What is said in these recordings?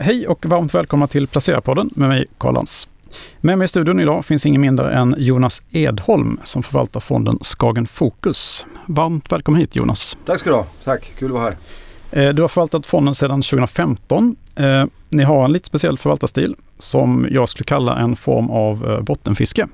Hej och varmt välkomna till Placerarpodden med mig Karl Lans. Med mig i studion idag finns ingen mindre än Jonas Edholm som förvaltar fonden Skagen Fokus. Varmt välkommen hit Jonas. Tack ska du ha. Tack, kul att vara här. Eh, du har förvaltat fonden sedan 2015. Eh, ni har en lite speciell förvaltarstil som jag skulle kalla en form av eh, bottenfiske.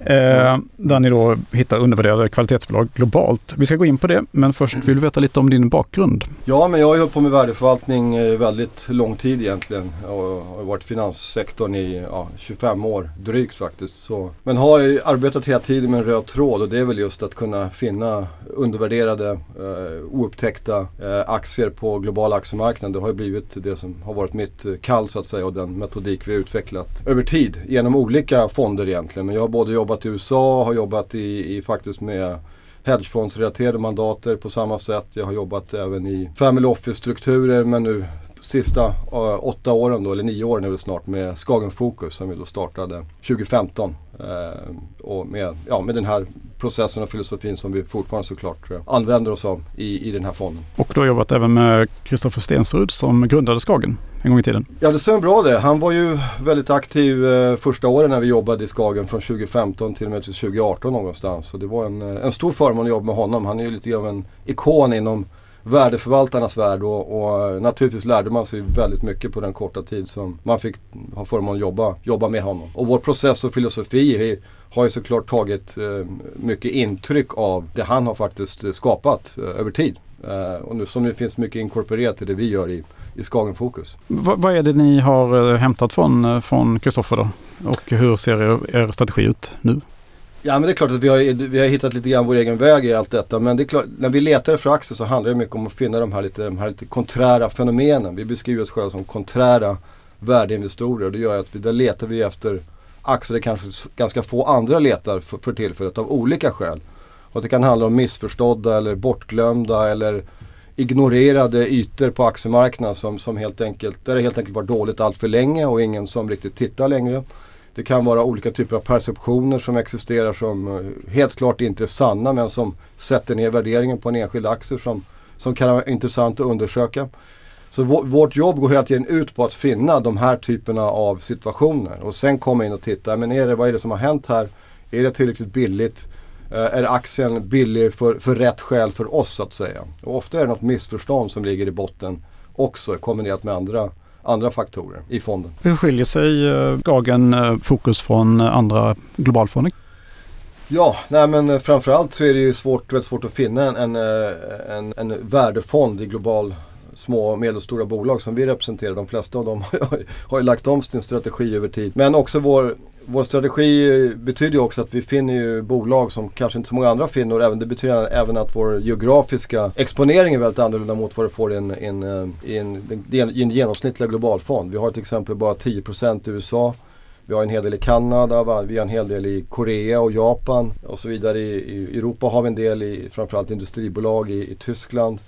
Eh, där ni då hittar undervärderade kvalitetsbolag globalt. Vi ska gå in på det, men först vill du veta lite om din bakgrund. Ja, men jag har hållit på med värdeförvaltning eh, väldigt lång tid egentligen. Jag har varit i finanssektorn i ja, 25 år drygt faktiskt. Så. Men har arbetat hela tiden med en röd tråd och det är väl just att kunna finna undervärderade, eh, oupptäckta eh, aktier på globala aktiemarknaden. Det har ju blivit det som har varit mitt eh, kall så att säga och den metodik vi har utvecklat över tid genom olika fonder egentligen. Men jag har både jobbat i USA, har jobbat i, i faktiskt med hedgefondsrelaterade mandater på samma sätt. Jag har jobbat även i family office-strukturer men nu sista uh, åtta åren då, eller nio år nu snart med Skagen Fokus som vi då startade 2015. Uh, eh, och med, ja, med den här processen och filosofin som vi fortfarande såklart uh, använder oss av i, i den här fonden. Och du har jobbat även med Kristoffer Stensrud som grundade Skagen en gång i tiden. Ja det stämmer bra det. Han var ju väldigt aktiv eh, första åren när vi jobbade i Skagen från 2015 till och med 2018 någonstans. Så det var en, eh, en stor förmån att jobba med honom. Han är ju lite av en ikon inom värdeförvaltarnas värld och, och, eh, naturligtvis lärde man sig väldigt mycket på den korta tid som man fick ha förmånen att jobba, jobba med honom. Och vår process och filosofi har ju såklart tagit eh, mycket intryck av det han har faktiskt eh, skapat eh, över tid. Eh, och nu, som nu finns mycket inkorporerat till det vi gör i, i Skagen Fokus. V vad är det ni har eh, hämtat från Kristoffer då? Och hur ser er, er strategi ut nu? Ja men det är klart att vi har, vi har hittat lite grann vår egen väg i allt detta. Men det är klart, när vi letar efter aktier så handlar det mycket om att finna de här lite, de här lite konträra fenomenen. Vi beskriver oss själva som konträra värdeinvestorer. Det gör att vi, där letar vi efter aktier där kanske ganska få andra letar för, för tillfället av olika skäl. Och det kan handla om missförstådda eller bortglömda eller ignorerade ytor på aktiemarknaden som, som helt enkelt, där det helt enkelt var dåligt allt för länge och ingen som riktigt tittar längre. Det kan vara olika typer av perceptioner som existerar som eh, helt klart inte är sanna men som sätter ner värderingen på en enskild aktie som, som kan vara intressant att undersöka. Så vårt jobb går hela tiden ut på att finna de här typerna av situationer och sen komma in och titta. Men är det, vad är det som har hänt här? Är det tillräckligt billigt? Eh, är aktien billig för, för rätt skäl för oss så att säga? Och ofta är det något missförstånd som ligger i botten också kombinerat med andra andra faktorer i fonden. Hur skiljer sig eh, Gagen eh, Fokus från andra globalfonder? Ja, nej men eh, framförallt så är det ju svårt, väldigt svårt att finna en, en, en, en värdefond i global små och medelstora bolag som vi representerar. De flesta av dem har ju lagt om sin strategi över tid. Men också vår, vår strategi betyder ju också att vi finner ju bolag som kanske inte så många andra finner. Även, det betyder även att vår geografiska exponering är väldigt annorlunda mot vad du får i en, eh, en, i en, i en genomsnittlig globalfond. Vi har till exempel bara 10% i USA. Vi har en hel del i Kanada, vi har en hel del i Korea och Japan och så vidare. I, i Europa har vi en del i framförallt industribolag i, i Tyskland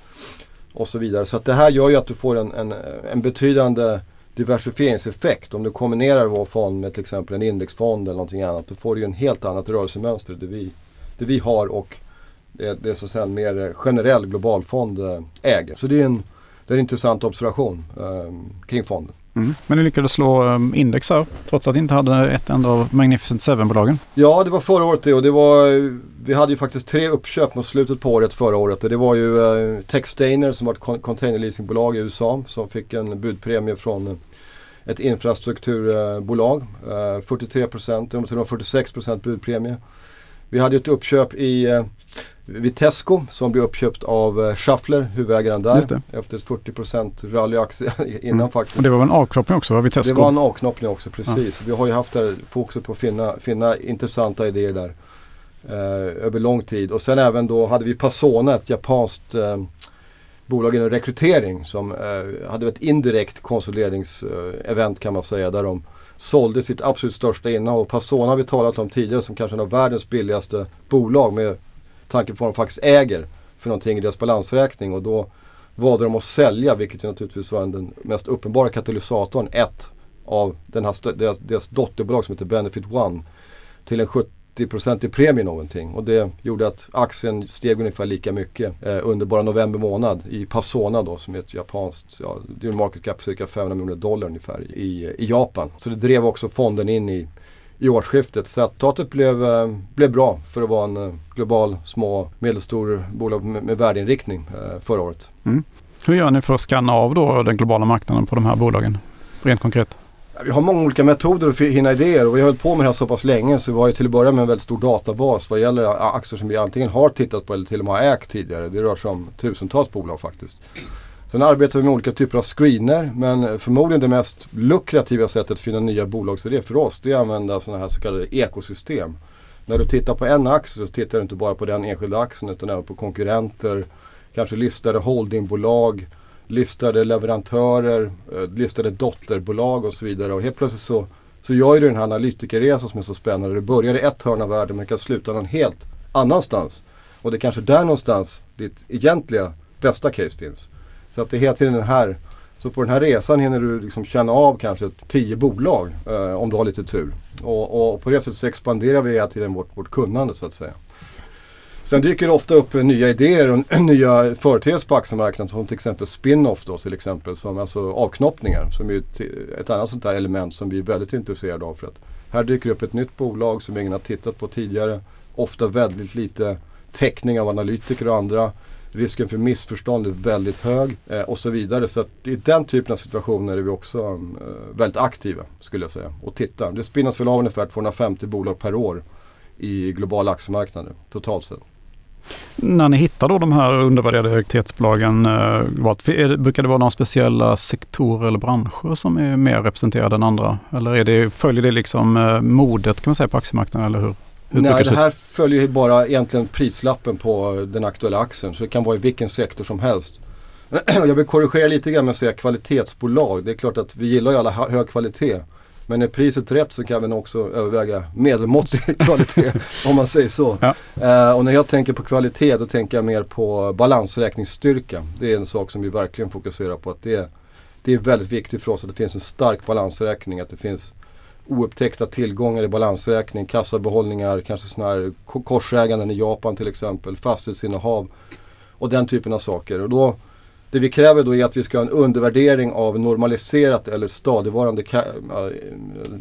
och så vidare. Så att det här gör ju att du får en, en, en betydande diversifieringseffekt. Om du kombinerar vår fond med till exempel en indexfond eller någonting annat. Då får du ju en helt annat rörelsemönster. Det vi, det vi har och det, det är så att säga en mer generell globalfond äh, äger. Så det är en, det är en intressant observation äh, kring fonden. Mm. Men ni lyckades slå um, index här trots att ni inte hade ett enda av Magnificent Seven-bolagen. Ja, det var förra året det och det var, vi hade ju faktiskt tre uppköp mot slutet på året förra året. Och det var ju uh, Techstainer som var ett containerleasingbolag i USA som fick en budpremie från ett infrastrukturbolag. Uh, 43%, jag tror 46% budpremie. Vi hade ett uppköp i uh, Vitesco som blev uppköpt av uh, Shuffler, huvudägaren där. Efter ett 40% rallyaktie innan mm. faktiskt. Och det var en avknoppning också, va? Vitesco? Det var en avknoppning också, precis. Ja. Vi har ju haft det fokuset på att finna, finna intressanta idéer där. Uh, över lång tid. Och sen även då hade vi Pasona, ett japanskt uh, bolag inom rekrytering som eh, hade ett indirekt konsolideringsevent kan man säga. Där de sålde sitt absolut största innehav. Passona har vi talat om tidigare som kanske en av världens billigaste bolag med tanke på vad de faktiskt äger för någonting i deras balansräkning. Och då valde de att sälja, vilket naturligtvis var den mest uppenbara katalysatorn, ett av den här, deras, deras dotterbolag som heter Benefit One till en 30% i premie någonting. Och det gjorde att aktien steg ungefär lika mycket eh, under bara november månad i Pasona då som är ett japanskt, ja, det är en market cap cirka 500 miljoner dollar ungefär i, i Japan. Så det drev också fonden in i i årsskiftet. Så att resultatet blev, eh, blev bra för att vara en eh, global, små, medelstor bolag med, med värdeinriktning eh, förra året. Mm. Hur gör ni för att skanna av då den globala marknaden på de här bolagen? Rent konkret. Vi har många olika metoder att hinna idéer och vi har hållit på med det här så pass länge så vi har ju till att börja med en väldigt stor databas vad gäller aktier som vi antingen har tittat på eller till och med har ägt tidigare. Det rör sig om tusentals bolag faktiskt. Sen arbetar vi med olika typer av screener men förmodligen det mest lukrativa sättet att finna nya bolagsidéer för oss det är att använda sådana här så kallade ekosystem. När du tittar på en aktie så tittar du inte bara på den enskilda aktien utan även på konkurrenter, kanske listade holdingbolag, listade leverantörer, eh, listade dotterbolag och så vidare. Och helt plötsligt så, så gör du den här analytikerresan som är så spännande. Du börjar i ett hörn av världen men kan sluta någon helt annanstans. Och det är kanske där någonstans ditt egentliga bästa case finns. Så att det är hela tiden den här så på den här resan hinner du liksom känna av kanske tio bolag eh, om du har lite tur. Och, och, på det sättet så expanderar vi hela tiden vårt, vårt kunnande så att säga. Sen dyker det ofta upp nya idéer och nya företeelser på aktiemarknaden som till exempel spin-off då till exempel. Som alltså avknoppningar som är ett, ett annat sånt där element som vi är väldigt intresserade av. För att här dyker upp ett nytt bolag som ingen har tittat på tidigare. Ofta väldigt lite täckning av analytiker och andra. Risken för missförstånd är väldigt hög eh, och så vidare. Så att i den typen av situationer är vi också eh, väldigt aktiva skulle jag säga och tittar. Det spinnas väl av ungefär 250 bolag per år i globala aktiemarknader totalt sett. När ni hittar då de här undervärderade högtidesbolagen, eh, brukar det vara några speciella sektorer eller branscher som är mer representerade än andra? Eller är det, följer det liksom eh, modet kan man säga på aktiemarknaden eller hur? hur Nej, det här följer bara egentligen prislappen på den aktuella aktien. Så det kan vara i vilken sektor som helst. Jag vill korrigera lite grann med att säga kvalitetsbolag. Det är klart att vi gillar ju alla hög kvalitet. Men är priset rätt så kan vi nog också överväga medelmåttig kvalitet om man säger så. Ja. Uh, och när jag tänker på kvalitet då tänker jag mer på balansräkningsstyrka. Det är en sak som vi verkligen fokuserar på. att det, det är väldigt viktigt för oss att det finns en stark balansräkning. Att det finns oupptäckta tillgångar i balansräkning, kassabehållningar, kanske sådana här korsäganden i Japan till exempel, fastighetsinnehav och den typen av saker. Och då det vi kräver då är att vi ska ha en undervärdering av normaliserat eller stadigvarande eh,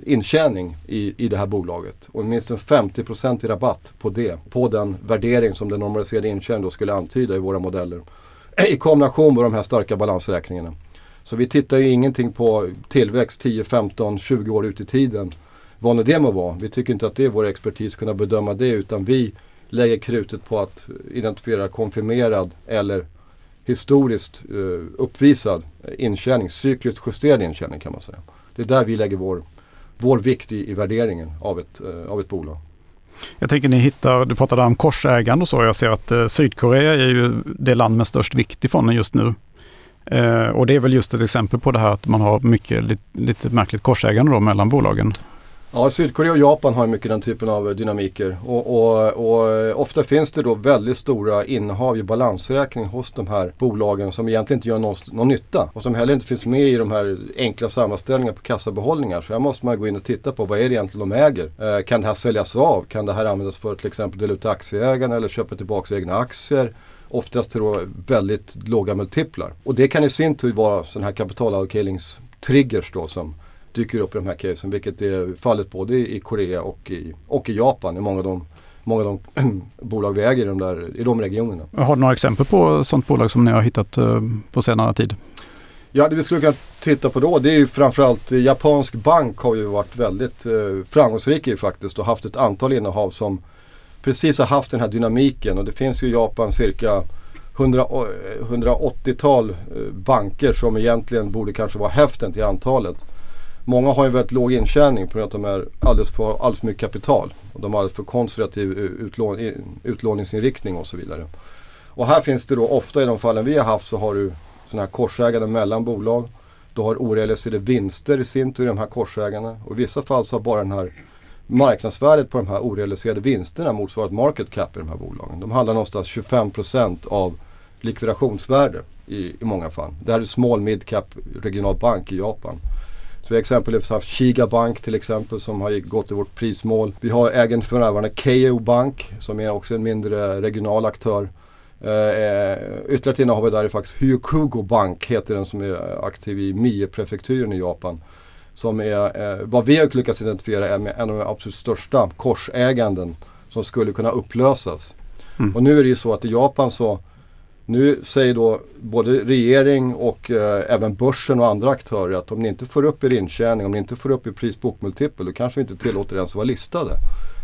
intjäning i, i det här bolaget. Och minst en 50% i rabatt på det. På den värdering som den normaliserade intjäningen då skulle antyda i våra modeller. I kombination med de här starka balansräkningarna. Så vi tittar ju ingenting på tillväxt 10, 15, 20 år ut i tiden. Vad nu det må vara. Vi tycker inte att det är vår expertis att kunna bedöma det utan vi lägger krutet på att identifiera konfirmerad eller historiskt eh, uppvisad intjäning, cykliskt justerad intjäning kan man säga. Det är där vi lägger vår, vår vikt i, i värderingen av ett, eh, av ett bolag. Jag tänker ni hittar, du pratade om korsägande och så. Jag ser att eh, Sydkorea är ju det land med störst vikt i fonden just nu. Eh, och det är väl just ett exempel på det här att man har mycket, lite, lite märkligt korsägande då mellan bolagen. Ja, Sydkorea och Japan har mycket den typen av dynamiker. Och, och, och, eh, ofta finns det då väldigt stora innehav i balansräkning hos de här bolagen som egentligen inte gör någon, någon nytta. Och som heller inte finns med i de här enkla sammanställningarna på kassabehållningar. Så här måste man gå in och titta på vad är det egentligen de äger. Eh, kan det här säljas av? Kan det här användas för till exempel dela ut till aktieägarna eller köpa tillbaka egna aktier? Oftast till då väldigt låga multiplar. Och det kan i sin tur vara sådana här kapitalallokeringstriggers då som dyker upp i de här casen. Vilket är fallet både i Korea och i, och i Japan i många av de många av de bolag vi äger i de, där, i de regionerna. Har du några exempel på sådant bolag som ni har hittat uh, på senare tid? Ja, det vi skulle kunna titta på då det är ju framförallt eh, japansk bank har ju varit väldigt uh, framgångsrik i faktiskt och haft ett antal innehav som precis har haft den här dynamiken och det finns ju i Japan cirka 180-tal banker som egentligen borde kanske vara hälften till antalet. Många har ju väldigt låg intjäning på grund av att de är alldeles för, alldeles för mycket kapital. Och de har alldeles för konservativ eh, utlån, utlåningsinriktning och så vidare. Och här finns det då ofta i de fallen vi har haft så har du sådana här korsägande mellan bolag. Du har orealiserade vinster i sin tur i de här korsägarna. Och i vissa fall så har bara den här marknadsvärdet på de här orealiserade vinsterna motsvarat market cap i de här bolagen. De handlar någonstans 25% av likvidationsvärde i, i många fall. Det här är small mid cap regional bank i Japan. Så vi har exempelvis haft Shiga Bank till exempel som har gått i vårt prismål. Vi har ägen för närvarande Keijo Bank som är också en mindre regional aktör. Uh, ytterligare ett innehav där är faktiskt Hyokugo Bank heter den som är aktiv i Mie-prefekturen i Japan. Som är, uh, vad vi har lyckats identifiera är en av de absolut största korsäganden som skulle kunna upplösas. Mm. Och nu är det ju så att i Japan så nu säger då både regering och eh, även börsen och andra aktörer att om ni inte får upp er intjäning, om ni inte får upp er pris-bokmultipel då kanske vi inte tillåter ens att vara listade.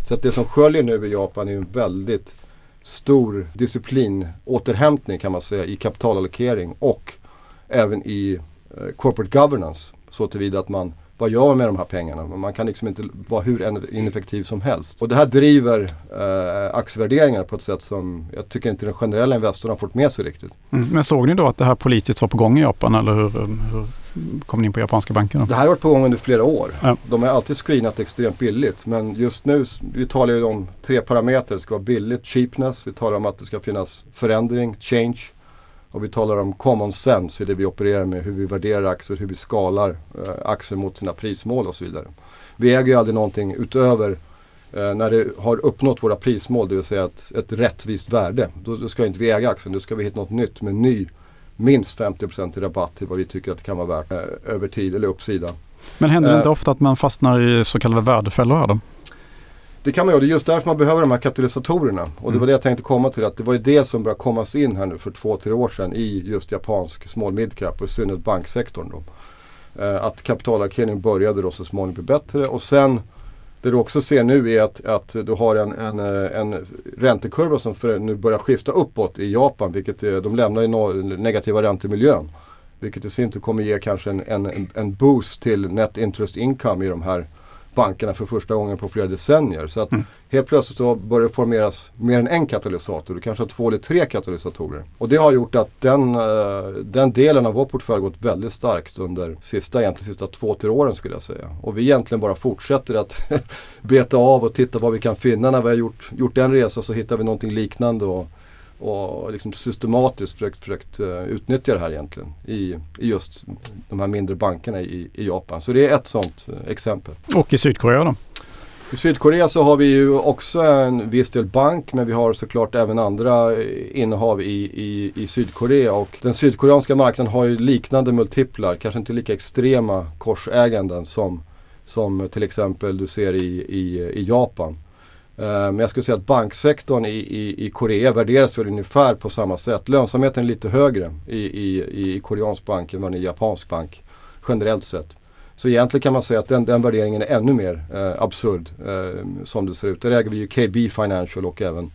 Så att det som sköljer nu i Japan är en väldigt stor disciplinåterhämtning kan man säga i kapitalallokering och även i eh, corporate governance. Så tillvida att man vad gör man med de här pengarna? Man kan liksom inte vara hur ineffektiv som helst. Och det här driver eh, aktievärderingar på ett sätt som jag tycker inte den generella investorn har fått med sig riktigt. Mm. Men såg ni då att det här politiskt var på gång i Japan eller hur, hur kom ni in på japanska banker? Då? Det här har varit på gång under flera år. Ja. De har alltid screenat extremt billigt. Men just nu, vi talar ju om tre parametrar. Det ska vara billigt, cheapness. Vi talar om att det ska finnas förändring, change och vi talar om common sense i det vi opererar med, hur vi värderar aktier, hur vi skalar eh, aktier mot sina prismål och så vidare. Vi äger ju aldrig någonting utöver eh, när det har uppnått våra prismål, det vill säga ett, ett rättvist värde. Då, då ska inte vi äga aktien, då ska vi hitta något nytt med ny minst 50% i rabatt till vad vi tycker att det kan vara värt eh, över tid eller uppsida. Men händer det inte ofta att man fastnar i så kallade värdefällor här då? Det kan man göra. Det är just därför man behöver de här katalysatorerna. Och det var mm. det jag tänkte komma till. Att det var ju det som började komma in här nu för två, tre år sedan i just japansk small midcap och i synnerhet banksektorn. Då. Eh, att kapitalallokeringen började då så småningom bli bättre. Och sen det du också ser nu är att, att du har en, en, eh, en räntekurva som för, nu börjar skifta uppåt i Japan. Vilket är, de lämnar ju no, negativa räntemiljön. Vilket i sin tur kommer ge kanske en, en, en boost till net interest income i de här bankerna för första gången på flera decennier. Så att mm. helt plötsligt så börjar det formeras mer än en katalysator. Du kanske har två eller tre katalysatorer. Och det har gjort att den, uh, den delen av vår portfölj gått väldigt starkt under sista, egentligen sista två, tre åren skulle jag säga. Och vi egentligen bara fortsätter att beta av och titta vad vi kan finna. När vi har gjort, gjort en resa så hittar vi någonting liknande. Och, och liksom systematiskt försökt, försökt uh, utnyttja det här egentligen i, i just de här mindre bankerna i, i Japan. Så det är ett sådant uh, exempel. Och i Sydkorea då? I Sydkorea så har vi ju också en viss del bank men vi har såklart även andra eh, innehav i, i, i Sydkorea. Och den sydkoreanska marknaden har ju liknande multiplar, kanske inte lika extrema korsäganden som, som till exempel du ser i, i, i Japan. Eh, men jag skulle säga att banksektorn i, i, i Korea värderas väl ungefär på samma sätt. Lönsamheten är lite högre i, i, i koreansk bank än vad den är i japansk bank. Generellt sett. Så egentligen kan man säga att den, den värderingen är ännu mer eh, absurd eh, som det ser ut. Där äger vi ju KB Financial och även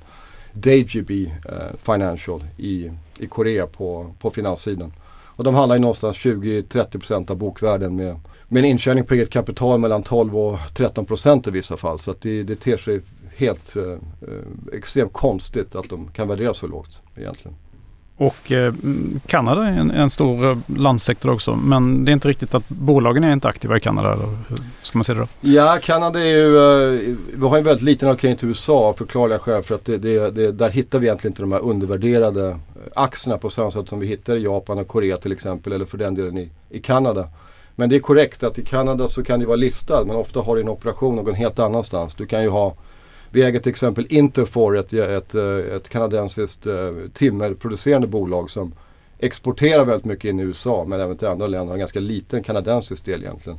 DJB eh, Financial i, i Korea på, på finanssidan. Och de handlar ju någonstans 20-30% av bokvärden med, med en intjäning på eget kapital mellan 12 och 13% i vissa fall. Så att det, det ter sig helt eh, eh, extremt konstigt att de kan värderas så lågt egentligen. Och eh, Kanada är en, en, stor eh, landsektor också. Men det är inte riktigt att bolagen är inte aktiva i Kanada. Eller hur ska man se det då? Ja, Kanada är ju, eh, vi har en väldigt liten allokering till USA av förklarliga skäl. För att det, det, det, där hittar vi egentligen inte de här undervärderade eh, aktierna på samma sätt som vi hittar i Japan och Korea till exempel. Eller för den delen i, i Kanada. Men det är korrekt att i Kanada så kan du vara listad men ofta har du en operation någon helt annanstans. Du kan ju ha vi äger till exempel Interfor, ett, ett, ett kanadensiskt eh, timmerproducerande bolag som exporterar väldigt mycket in i USA men även till andra länder. Har en ganska liten kanadensisk del egentligen.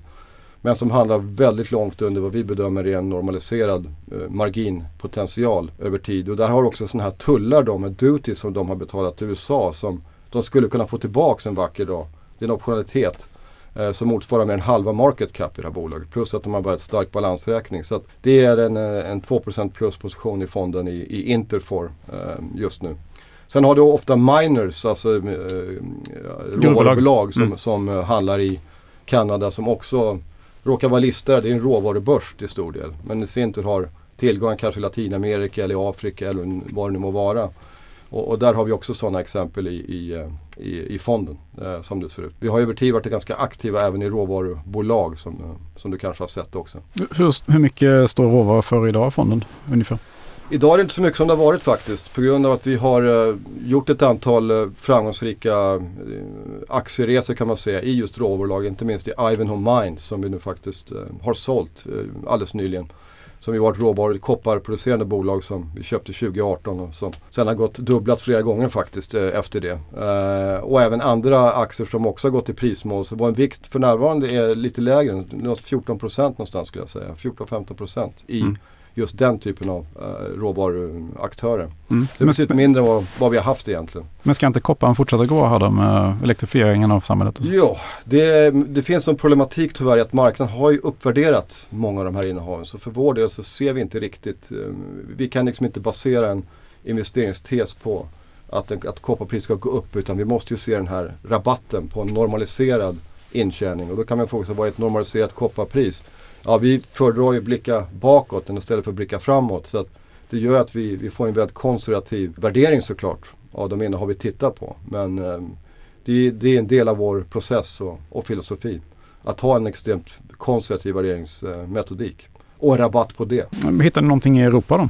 Men som handlar väldigt långt under vad vi bedömer är en normaliserad eh, marginpotential över tid. Och där har också sådana här tullar då med duties som de har betalat till USA som de skulle kunna få tillbaka en vacker dag. Det är en optionalitet eh, som motsvarar mer än halva market cap i det här bolaget. Plus att de har börjat stark balansräkning. Så det är en, eh, en 2% plus position i fonden i, i Interfor eh, just nu. Sen har du ofta miners, alltså eh, råvarubolag som, mm. som uh, handlar i Kanada som också råkar vara listade. Det är en råvarubörs till stor del. Men i sin tur har tillgång kanske i Latinamerika eller i Afrika eller vad det nu må vara. Och, och, där har vi också sådana exempel i, i, eh, i, i fonden eh, som det ser ut. Vi har över tid varit ganska aktiva även i råvarubolag som, eh, som du kanske har sett också. Hur, hur mycket står råvaror för idag i fonden ungefär? Idag är det inte så mycket som det har varit faktiskt. På grund av att vi har uh, gjort ett antal uh, framgångsrika uh, aktieresor kan man säga i just råvarubolag. Inte minst i Ivanhoe Mine som vi nu faktiskt har sålt alldeles nyligen. Som ju var ett råvaru kopparproducerande bolag som vi köpte 2018 och som sen har gått dubblat flera gånger faktiskt eh, efter det. Eh, och även andra aktier som också har gått i prismål. Så vår vikt för närvarande är lite lägre, 14% någonstans skulle jag säga. 14-15% i mm just den typen av uh, råvaruaktörer. Mm. Så det är betydligt mindre än vad, vad, vi har haft egentligen. Men ska inte kopparn fortsätta gå här då med elektrifieringen av samhället? Ja, det, det finns en problematik tyvärr i att marknaden har ju uppvärderat många av de här innehaven. Så för vår del så ser vi inte riktigt, uh, vi kan liksom inte basera en investeringstes på att, att kopparpris ska gå upp utan vi måste ju se den här rabatten på en normaliserad intjäning. Och då kan man fråga sig vad är ett normaliserat kopparpris? Ja, vi föredrar ju att blicka bakåt istället för att blicka framåt. Så det gör att vi, vi får en väldigt konservativ värdering såklart av de innehav vi tittar på. Men eh, det, det, är en del av vår process och, och, filosofi. Att ha en extremt konservativ värderingsmetodik. Och en rabatt på det. Hittar ni någonting i Europa då?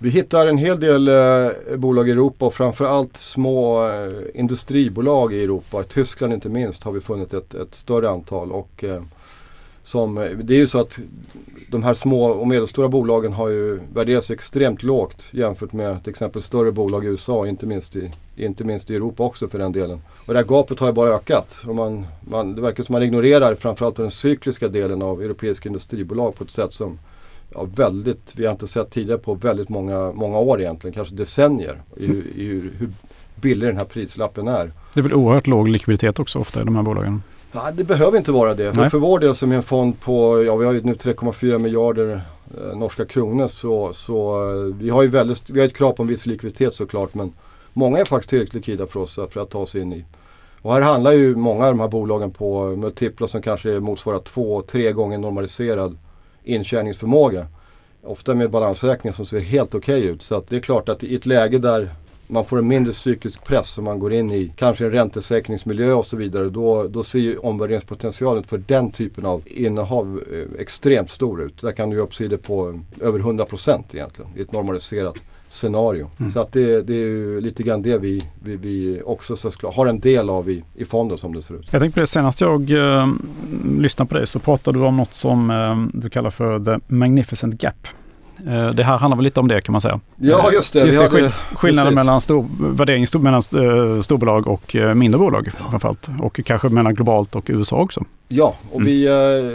Vi hittar en hel del eh, bolag i Europa och framförallt små eh, industribolag i Europa. I Tyskland inte minst har vi funnit ett, ett större antal. Och, eh, som, eh, det är ju så att de här små och medelstora bolagen har ju värderats extremt lågt jämfört med till exempel större bolag i USA, inte minst i, inte minst i Europa också för den delen. Och det här gapet har ju bara ökat. Och man, man, det verkar som man ignorerar framförallt den cykliska delen av europeiska industribolag på ett sätt som ja, väldigt, vi har inte sett tidigare på väldigt många, många år egentligen, kanske decennier. I, i hur, hur billig den här prislappen är. Det är väl oerhört låg likviditet också ofta i de här bolagen? Ja, det behöver inte vara det. För, för vår del som är en fond på, ja vi har ju nu 3,4 miljarder eh, norska kronor så, så eh, vi har ju väldigt, vi har ett krav på en viss likviditet såklart men många är faktiskt tillräckligt likvida för oss för att ta oss in i. Och här handlar ju många av de här bolagen på multiplar som kanske motsvarar två, tre gånger normaliserad intjäningsförmåga. Ofta med balansräkningar som ser helt okej okay ut. Så det är klart att i ett läge där man får en mindre cyklisk press om man går in i kanske en räntesäkringsmiljö och så vidare. Då, då ser ju omvärderingspotentialen för den typen av innehav eh, extremt stor ut. Där kan du ju uppsidor på över 100% egentligen i ett normaliserat scenario. Mm. Så att det, det, är ju lite grann det vi, vi, vi också så har en del av i, i fonden som det ser ut. Jag tänkte på det senast jag eh, lyssnade på dig så pratade du om något som eh, du kallar för the magnificent gap. Eh, det här handlar väl lite om det kan man säga. Ja, just det. Just det hade, skillnaden mellan stor, värdering mellan eh, storbolag och eh, mindre bolag framförallt. Och kanske mellan globalt och USA också. Ja, och mm. vi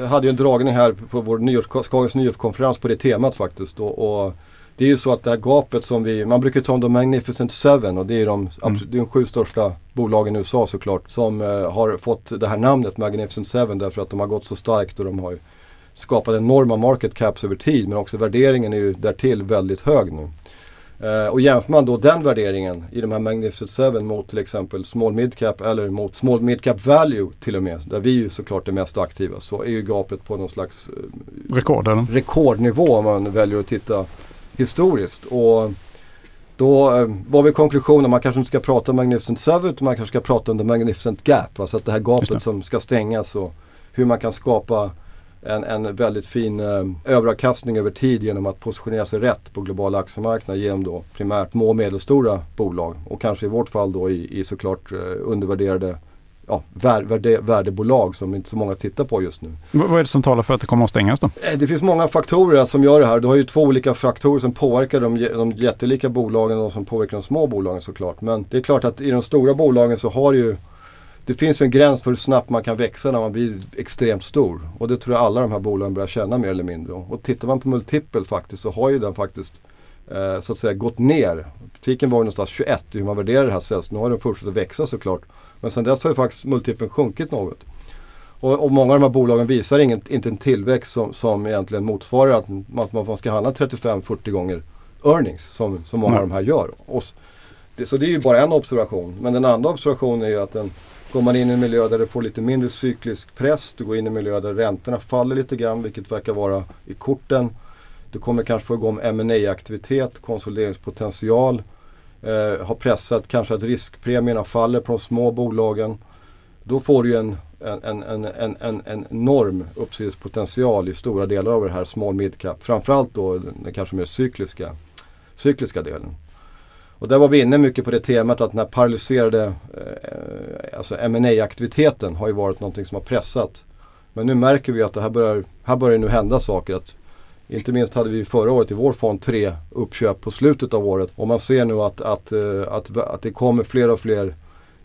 hade ju en dragning här på vår nyårs, nyårskonferens på det temat faktiskt. Och, och, det är ju så att det här gapet som vi, man brukar ta om de Magnificent Seven och det är de, mm. de sju största bolagen i USA såklart. Som har fått det här namnet Magnificent Seven därför att de har gått så starkt och de har skapat enorma market caps över tid men också värderingen är ju därtill väldigt hög nu. Uh, och jämför man då den värderingen i de här Magnificent 7 mot till exempel small mid cap eller mot small mid cap value till och med, där vi ju såklart är mest aktiva, så är ju gapet på någon slags uh, Rekord, eller? rekordnivå om man väljer att titta historiskt. Och då uh, var vi konklusionen, man kanske inte ska prata om Magnificent 7 utan man kanske ska prata om the Magnificent Gap. Alltså att det här gapet som ska stängas och hur man kan skapa en, en väldigt fin eh, överavkastning över tid genom att positionera sig rätt på globala aktiemarknader genom då primärt små och medelstora bolag och kanske i vårt fall då i, i såklart eh, undervärderade ja, värde, värdebolag som inte så många tittar på just nu. vad är det som talar för att det kommer att stängas då? Eh, det finns många faktorer som gör det här. Du har ju två olika faktorer som påverkar de, de jättelika bolagen och de som påverkar de små bolagen såklart. Men det är klart att i de stora bolagen så har ju det finns en gräns för hur snabbt man kan växa när man blir extremt stor. Och det tror jag alla de här bolagen börjar känna mer eller mindre. Och tittar man på multipel faktiskt så har ju den faktiskt eh, så att säga gått ner. Piken var ju någonstans 21 i hur man värderar det här säljs. Nu har den fortsatt att växa såklart. Men sen dess har ju faktiskt multipeln sjunkit något. Och, och, många av de här bolagen visar ingen, inte en tillväxt som, som egentligen motsvarar att, att man ska handla 35-40 gånger earnings som, som många mm. av de här gör. Och, det, så det är ju bara en observation. Men den andra observationen är ju att den Går man in i en miljö där det får lite mindre cyklisk press, du går in i en miljö där räntorna faller lite grann, vilket verkar vara i korten. Du kommer kanske få igång ma aktivitet konsolideringspotential. Eh, har pressat kanske att riskpremierna faller på de små bolagen. Då får du en, en, en, en, en, en enorm uppsidespotential i stora delar av det här small mid cap. Framförallt då den kanske mer cykliska cykliska delen. Och där var vi inne mycket på det temat att den här paralyserade eh, alltså ma aktiviteten har ju varit någonting som har pressat. Men nu märker vi att det här börjar, här börjar nu hända saker. Att, inte minst hade vi förra året i vår fond tre uppköp på slutet av året. Och man ser nu att, att, eh, att, att det kommer fler och fler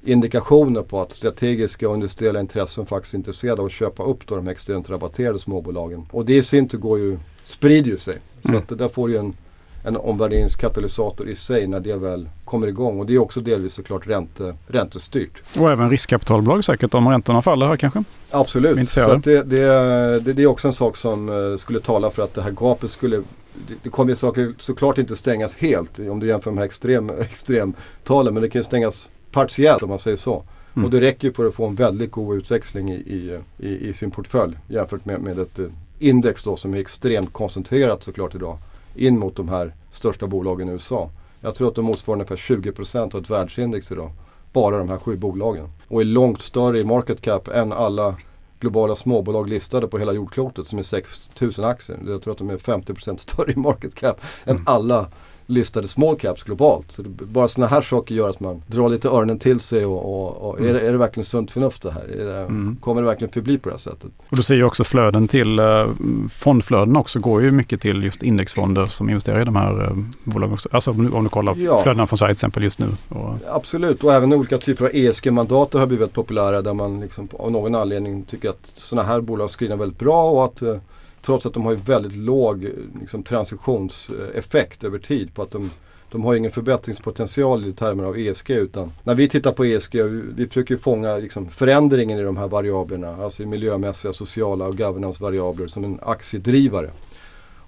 indikationer på att strategiska och industriella intressen faktiskt är intresserade av att köpa upp då de extremt rabatterade småbolagen. Och det i sin tur går ju, sprider ju sig. Så mm. att där får ju en en omvärderingskatalysator i sig när det väl kommer igång. Och det är också delvis såklart ränte, räntestyrt. Och även riskkapitalbolag säkert om räntorna faller här kanske? Absolut. Så det, det, det, är också en sak som uh, skulle tala för att det här gapet skulle det, det kommer saker såklart inte stängas helt om du jämför med de här extrem, extremtalen. Men det kan stängas partiellt om man säger så. Mm. Och det räcker för att få en väldigt god utväxling i, i, i, i sin portfälj jämfört med, med ett eh, index då som är extremt koncentrerat såklart idag in mot de här största bolagen i USA. Jag tror att de motsvarar ungefär 20% av ett världsindex idag. Bara de här sju bolagen. Och är långt större i market cap än alla globala småbolag listade på hela jordklotet som är 6000 aktier. Jag tror att de är 50% större i market cap mm. än alla listade small caps globalt. Så det, bara sådana här saker gör att man drar lite öronen till sig och, och, och mm. är, det, är det verkligen sunt förnuft det här? Det, mm. Kommer det verkligen förbli på det här sättet? Och du ser ju också flöden till, eh, fondflöden också går ju mycket till just indexfonder som investerar i de här eh, bolagen också. Alltså om du kollar ja. flödena från Sverige till exempel just nu. Och... Absolut och även olika typer av ESG-mandat har blivit populära där man liksom av någon anledning tycker att sådana här bolag screenar väldigt bra och att eh, Trots att de har väldigt låg liksom, transitionseffekt över tid på att de de har ingen förbättringspotential i termer av ESG utan när vi tittar på ESG, vi, vi försöker fånga liksom, förändringen i de här variablerna, alltså miljömässiga, sociala och governance-variabler som en aktiedrivare.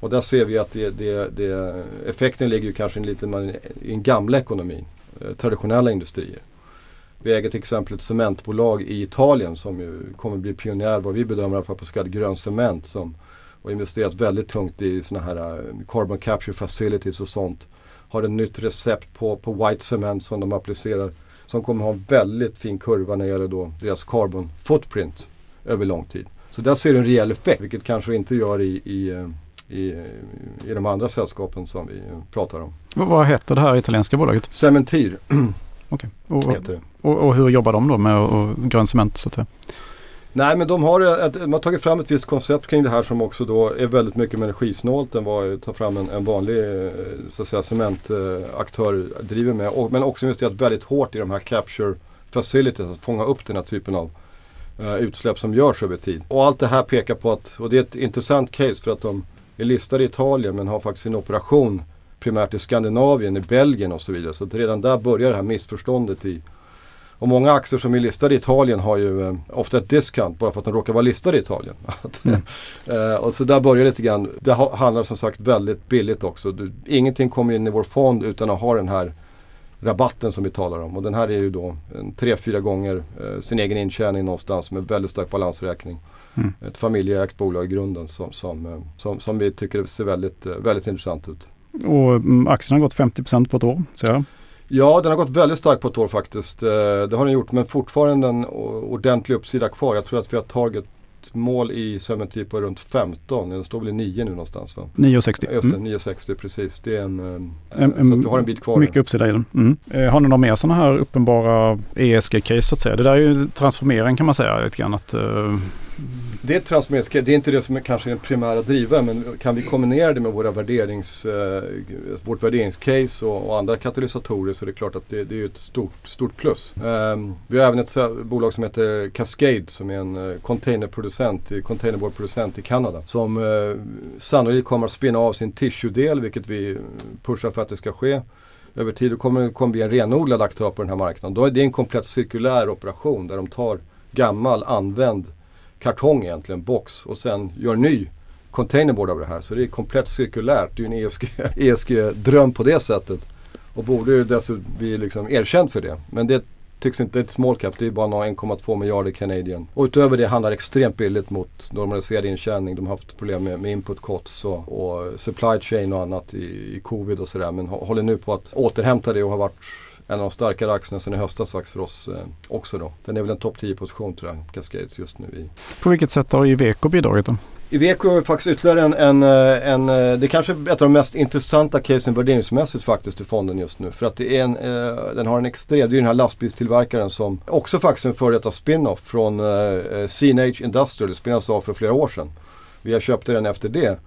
Och där ser vi att det, det, det, effekten ligger kanske lite i en gamla ekonomi, eh, traditionella industrier. Vi äger till exempel ett cementbolag i Italien som ju kommer bli pionjär vad vi bedömer på så kallad grön cement som och investerat väldigt tungt i sådana här uh, carbon capture facilities och sånt. Har ett nytt recept på, på white cement som de applicerar. Som kommer ha en väldigt fin kurva när det gäller då deras carbon footprint över lång tid. Så där ser du en rejäl effekt, vilket kanske inte gör i, i uh, i, i de andra sällskapen som vi pratar om. Vad heter det här italienska bolaget? Cementir. Okej, okay. och, och, och, hur jobbar de då med grön cement? Så att säga? Nej men de har, ett, de har tagit fram ett visst koncept kring det här som också då är väldigt mycket mer energisnålt än vad ta fram en, en vanlig eh, så att säga, cementaktör driver med. Och, men också investerat väldigt hårt i de här capture facilities, att fånga upp den här typen av eh, utsläpp som görs över tid. Och allt det här pekar på att, och det är ett intressant case för att de är listade i Italien men har faktiskt sin operation primärt i Skandinavien, i Belgien och så vidare. Så att redan där börjar det här missförståndet i och många aktier som är listade i Italien har ju eh, ofta ett discount bara för att de råkar vara listade i Italien. Mm. eh, och så där börjar lite grann. Det ha, handlar som sagt väldigt billigt också. Du, ingenting kommer in i vår fond utan att ha den här rabatten som vi talar om. Och den här är ju då tre, fyra gånger eh, sin egen intjäning någonstans med väldigt stark balansräkning. Mm. Ett familjeägt bolag i grunden som, som, eh, som, som vi tycker ser väldigt, eh, väldigt intressant ut. Och mm, aktien har gått 50% på ett år, ser jag. Ja, den har gått väldigt starkt på ett år faktiskt. Eh, det har den gjort, men fortfarande en ordentlig uppsida kvar. Jag tror att vi har tagit mål i Cemetery på runt 15. Den står väl i 9 nu någonstans va? 9,60. Just det, mm. 9,60 precis. Det är en, en, eh, en, så att vi har en bit kvar. Mycket uppsida i den. Mm. Eh, har ni några mer sådana här uppenbara ESG-case så att säga? Det där är ju transformering kan man säga lite grann. Att, uh, det är transformeringscase. Det är inte det som är kanske den primära drivaren men kan vi kombinera det med våra värderings, eh, vårt värderingscase och, och, andra katalysatorer så är det klart att det, det är ett stort, stort plus. Um, vi har även ett bolag som heter Cascade som är en eh, containerproducent, containerboardproducent i Kanada som eh, sannolikt kommer att spinna av sin tissue-del vilket vi pushar för att det ska ske över tid. Då kommer det kommer bli en renodlad aktör på den här marknaden. Då är det en komplett cirkulär operation där de tar gammal använd kartong egentligen, box och sen gör ny containerboard av det här. Så det är komplett cirkulärt. Det är ju en ESG-dröm ESG på det sättet. Och borde ju dessutom bli liksom erkänd för det. Men det tycks inte det är ett small cap. Det är bara 1,2 miljarder Canadian. Och utöver det handlar det extremt billigt mot normaliserad intjäning. De har haft problem med, med input costs och, och, supply chain och annat i, i covid och sådär. Men håller nu på att återhämta det och har varit en av de starkare aktierna sen i höstas faktiskt för oss eh, också då. Den är väl en topp 10 position tror jag, Cascades just nu i. På vilket sätt har Iveco bidragit då? Iveco är faktiskt ytterligare en, en, eh, en, eh, det är kanske ett av de mest intressanta casen värderingsmässigt faktiskt i fonden just nu. För att det är en, eh, den har en extrem, det är den här lastbilstillverkaren som också faktiskt är en före detta spin-off från eh, CNH Industrial, det spelades av för flera år sedan. Vi har köpt den efter det.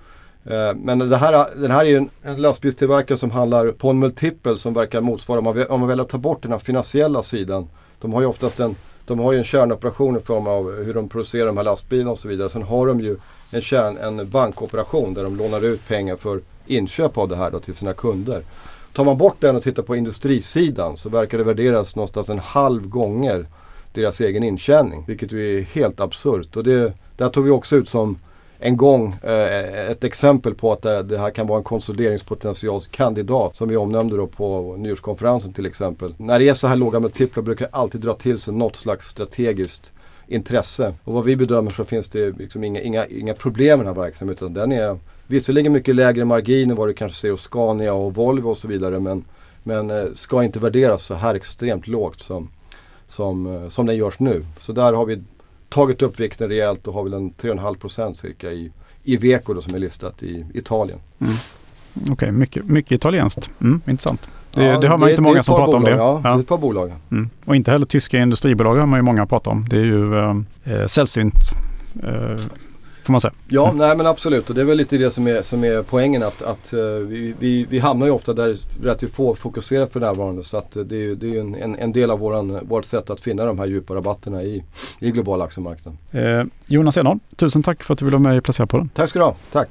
Eh, men det här, den här är ju en, en lastbilstillverkare som handlar på en multipel som verkar motsvara, om man, om man väljer att ta bort den här finansiella sidan. De har ju oftast en de har ju en kärnoperation i form av hur de producerar de här lastbilarna och så vidare. Sen har de ju en, kärn, en bankoperation där de lånar ut pengar för inköp av det här då till sina kunder. Tar man bort den och tittar på industrisidan så verkar det värderas någonstans en halv gånger deras egen intjäning. Vilket ju är helt absurt. Och det, där tog vi också ut som en gång eh, ett exempel på att det, det, här kan vara en konsolideringspotentialkandidat som vi omnämnde då på nyårskonferensen till exempel. När det är så här låga multiplar brukar det alltid dra till sig något slags strategiskt intresse. Och vad vi bedömer så finns det liksom inga, inga, inga problem med den här verksamheten. Den är visserligen mycket lägre margin än vad du kanske ser hos Scania och Volvo och så vidare men, men eh, ska inte värderas så här extremt lågt som, som, eh, som den görs nu. Så där har vi tagit upp vikten rejält och har väl en 3,5% cirka i, i Veco då, som är listat i Italien. Mm. Okej, okay, mycket, mycket italienskt. Mm, intressant. Det, ja, det har man det, inte många som pratar bolag, om det. Ja, ja, det är ett par bolag. Mm. Och inte heller tyska industribolag har man ju många pratat om. Det är ju eh sällsynt eh, Får man säga. Ja, mm. nej men absolut. Och det är väl lite det som är, som är poängen att, att uh, vi, vi, vi, hamnar ju ofta där rätt få fokuserar för närvarande. Så att uh, det är ju en, en, en, del av våran, vårt sätt att finna de här djupa rabatterna i, i globala aktiemarknaden. Eh, Jonas Enholm, tusen tack för att du ville vara med i Placera på den. Tack ska du ha. Tack.